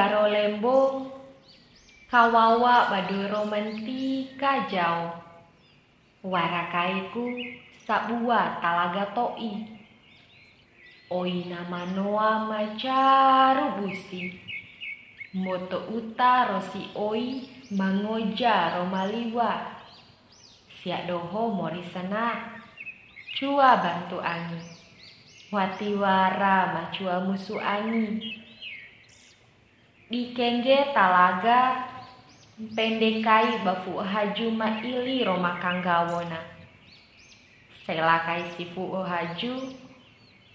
Garo lembong, kawawa badu romantika jauh. Warakaiku sabua talaga toi. Oi nama noa macaru busi. Moto uta rosi oi mangoja romaliwa. Siak doho morisana. Cua bantu angin. Watiwara macua musu angin di kengge talaga pendekai bafu haju ma ili roma kanggawona. Selakai sifu haju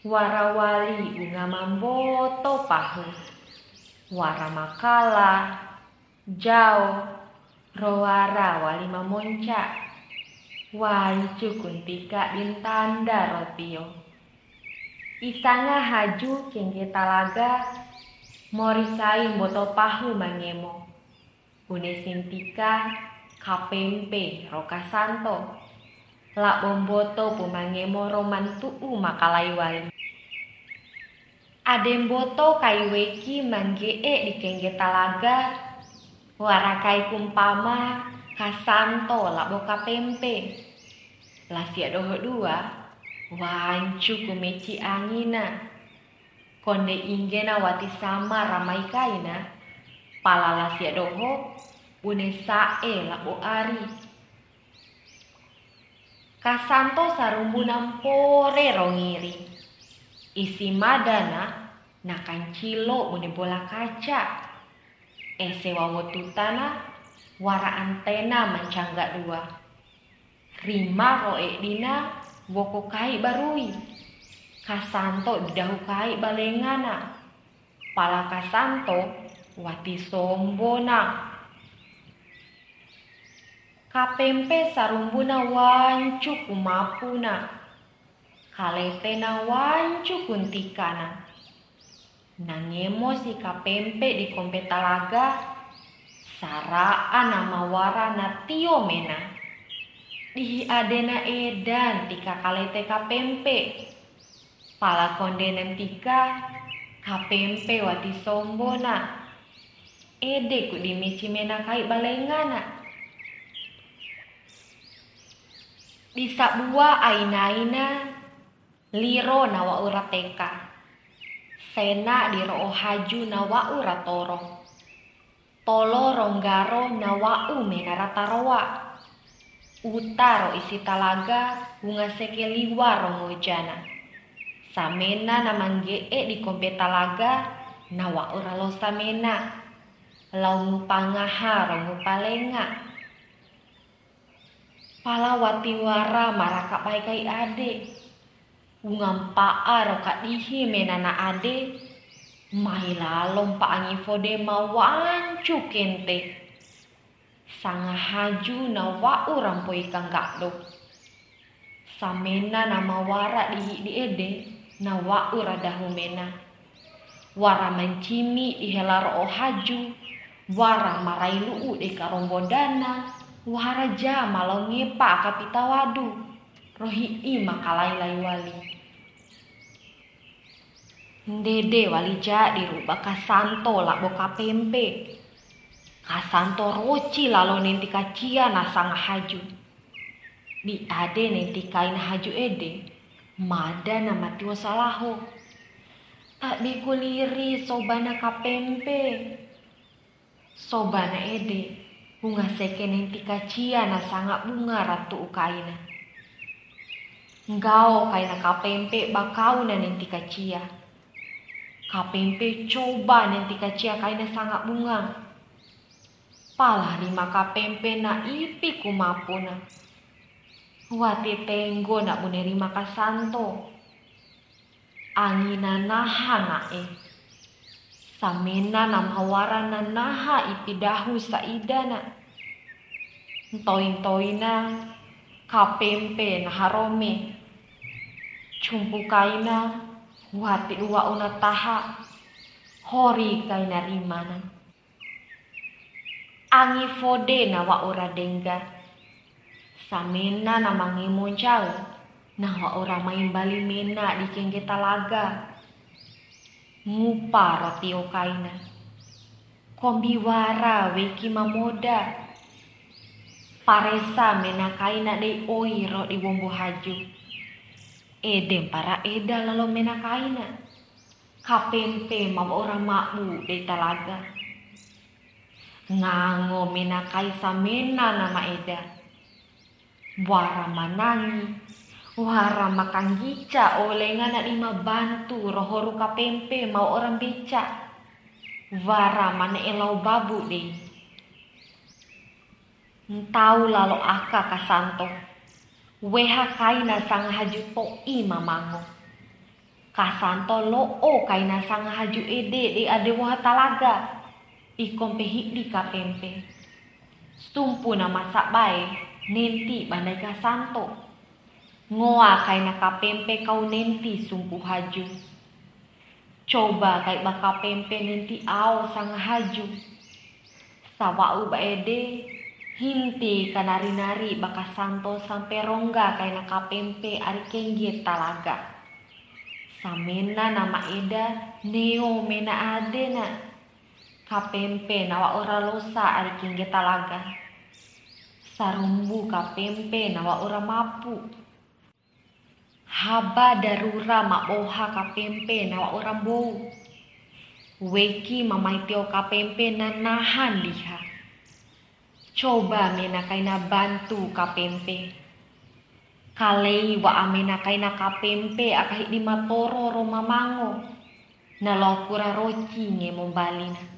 warawali bunga mamboto pahu. Wara makala jauh wali mamonca. Wancu kuntika bintanda rotio. Isanga haju kengge talaga morikai mboto pahu mangemo. Une sintika kapempe roka santo. La bomboto pumangemo roman tuu makalai wali. Ademboto kaiweki manggee di kengge talaga. Warakai kumpama kasanto la boka pempe. Lasia doho dua, wancu kumeci angina konde ingena wati sama ramai kaina. Palala sia doho une sae labo ari. Kasanto sarumbunan pore rongiri. Isi madana na kancilo une bola kaca. Ese wawotutana wara antena mancangga dua. Rima roe dina woko kai barui kasanto didahukai balengana. Pala kasanto wati sombona. Kapempe sarumbuna wancu kumapuna. Kaletena wancu kuntikana. Nangemo si kapempe di kompetalaga saraan nama wara natio mena. Dihi adena edan tika kalete kapempe pala konde nantika kapempe wati sombona ede ku dimici mena kai balengana di sabua aina-aina liro nawa urateka sena di ro'o haju nawa uratoro tolo ronggaro nawa mena ratarowa utaro isi talaga bunga sekeliwa rongojana samena namangge e di kompe talaga nawa ora lo samena. Lau pangaha rongu palenga. Palawati wara maraka pai kai ade. Ungampa aro kak dihi menana ade. Mai lalom pa angi fode mawancu kente. Sanga haju na wa urampoi kanggakdo samena nama wara dihi di ede na wa uradahu mena wara mancimi di helar o haju wara marai luu de karombodana wara ja malau ngepa kapita wadu rohi i makalai lai wali Dede wali jadi rubah kasanto boka pempe. Kasanto roci lalu nenti kacia nasang haju. Di ade nenti kain haju ede. Mada nama tua salaho. Tak dikuliri sobana kapempe. Sobana ede. Bunga seke nenti kacia nasanga bunga ratu ukaina. Ngao kaina kapempe bakau na nenti kacia. Kapempe coba nanti kacia kaina sangat bunga. Palah lima kapempe na ipi kumapuna. Wati tenggo na buneri makasanto. Angina naha na e. Samena nam hawara na naha ipi dahu saidana. Ntoin-toina kapempe na harome. Cumpu kaina wati uwa una taha hori kai narimana angi fode na wa ora dengga samena na mangi moncal na wa ora main bali mena di kengge talaga. Ngupa roti kaina kombiwara weki mamoda. Paresa mena kaina de oiro di bombo haju. Edem para eda lalu mena kaina. Kapempe mam orang makmu de talaga. Ngango mena kaisa mena nama eda wara manangi Wara makan gica oleh ngana lima bantu rohoru kapempe mau orang beca. Wara mana elau babu deh. Entau lalu aka kasanto. Weha kaina sang haju to i mamango. Kasanto lo o kaina sang haju ede di ade wah talaga. Ikom pehi di kapempe. Stumpu nama sabai nenti bandai kasanto ngoa kay nakapempe kau nenti sumpu haju. Coba kay bakapempe nenti aw sang haju. Sawau baede hinti kanari-nari baka santo sampai rongga kay nakapempe ari kengge talaga. Samena nama eda neo mena adena. Kapempe nawa ora losa ari kengge talaga. Sarumbu kapempe nawa ora mapu haba darura boha kapempe na orang bou. Weki mamaitio kapempe na nahan liha. Coba mena kaina bantu kapempe. Kalei wa amena kaina kapempe akah di matoro roma mango. Na lokura roci nge mombalina.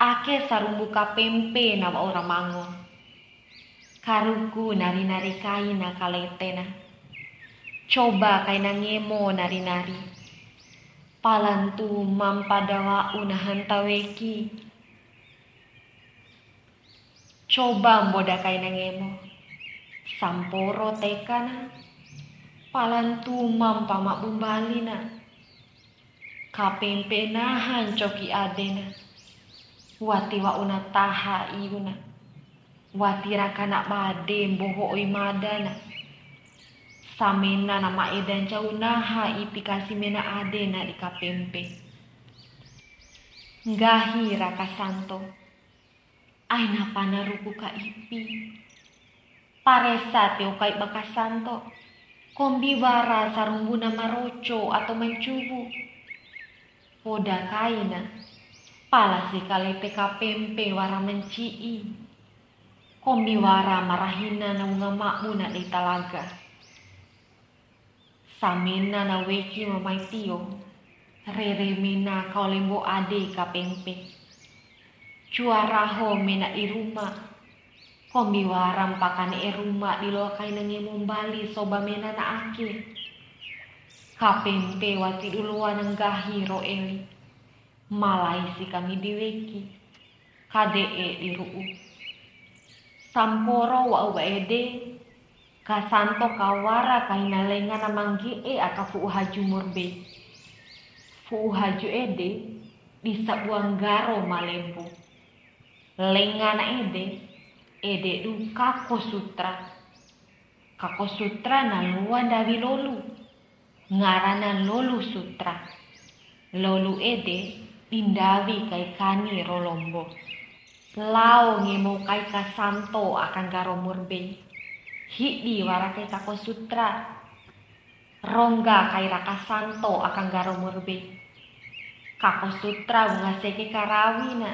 Ake sarumbu kapempe na orang mango. Karuku nari-nari kaina kaletena coba kay nangemo nari-nari. Palantu mampadawa unahan taweki. Coba mboda kay nangemo. Samporo tekana. Palantu mampama bumbalina. Kapempenahan coki adena. Wati wa una taha iuna. Wati rakana bade mboho madana samena nama edan naha ipikasi mena ade na di kapempe. Ngahi raka santo. Aina panaruku ka ipi. Paresa teo kai baka santo. Kombi wara sarungguna maroco atau mencubu. Poda kaina. Pala si kalepe kapempe wara mencii. Kombi wara marahina na mga makmu na di talaga. Samena na weki mamaitio. Rere mena kau lembo ade kapempe. Cuaraho mena iruma. Kombi waram pakane iruma dilokai nange mumbali soba mena na ake. Kapempe wati uluan nenggahi ro eli. Malai si kami diweki. KDE diruu. Samporo wa ede kasanto kawara kaina lenga na manggi e aka fu haju murbe. Fu haju ede bisa buang garo malembo lenga na ede ede du kako sutra. Kako sutra na luan dawi lolu. Ngarana lolu sutra. Lolu ede pindawi kai kani rolombo lao ngemo kai kasanto akan garo murbe. Hidi warakai tako sutra rongga kai raka santo akan garo murbe. Kako sutra ngaseke karawina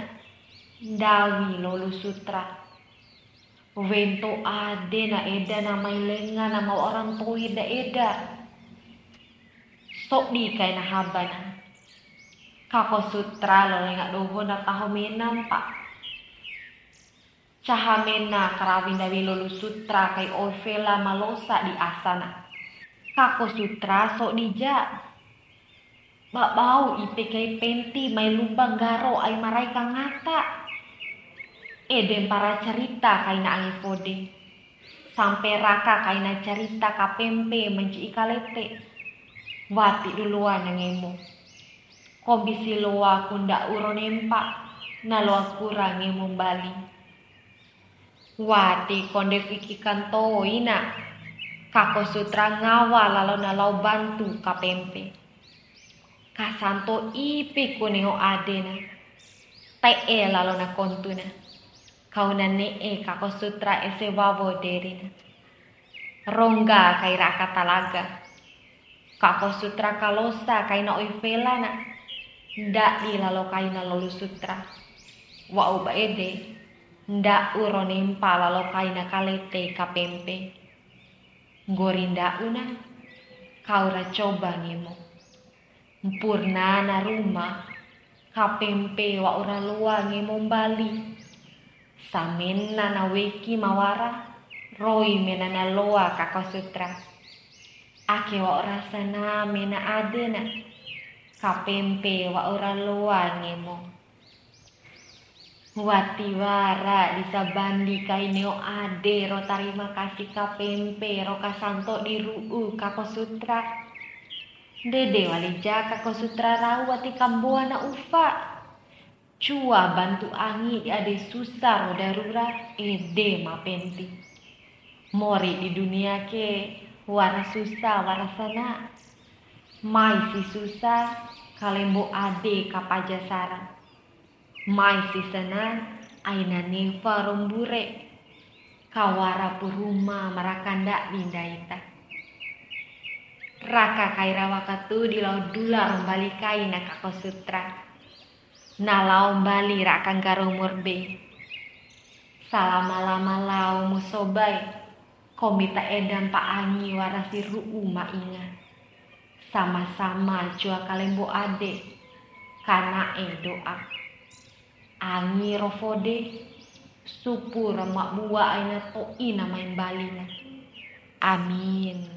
dawi lolu sutra. Wento ade na eda na may lenga na mau orang tuwi da eda. Sok di kay na haba na. Kako sutra lo lenga doho na taho menam pak cahamena karawin dawi lulu sutra kai ovela malosa di asana. Kako sutra sok dija. Bak bau ipe kai penti mai lubang garo ai marai kang ngata. Eden para cerita kai na fode. Sampai raka kai na cerita kapempe menci ikalete. Wati duluan nangemo. Kobisi loa kunda uronempa. Nalo kurang ngemo bali Wati konde fikikan ina. Kako sutra ngawa lalu nalau bantu kapempe. kasanto ipi kuneo adena te lalo na kontuna kau na e kako sutra ese wavo derina rongga kai raka talaga kako sutra kalosa kai na oifela na ndak di lalo sutra. Wa uba ede ndak uro nempa lalo kai na kalete kapempe. Gorinda una kau ra coba ngemo. Na rumah kapempe wa ora lua ngemo bali samen na weki mawara roi menana loa kako sutra. Ake wa ora sana mena adena kapempe wa ora loa ngemo Watiwara disabandi kaineo ade ro tarima kasih kapempe ro kasanto di ruu kako sutra. Dede walija kako sutra rau wati kambuana ufa. Cua bantu angi ade susah ro darurat ede mapenti. Mori di dunia ke wara susah wara sana. Mai si susah kalembo ade kapajasara. Mai sisana aina neva rombure kawara puruma marakanda dindaita. Raka kaira wakatu di laut dula rombali kaina kako sutra na lau bali rakang garomurbe salama lama lau musobai. Komita edan pa angi warasi ru'u inga sama-sama jua kalembo ade karena e doa angi rofode. Supu remak buah aina to ina main balina. Amin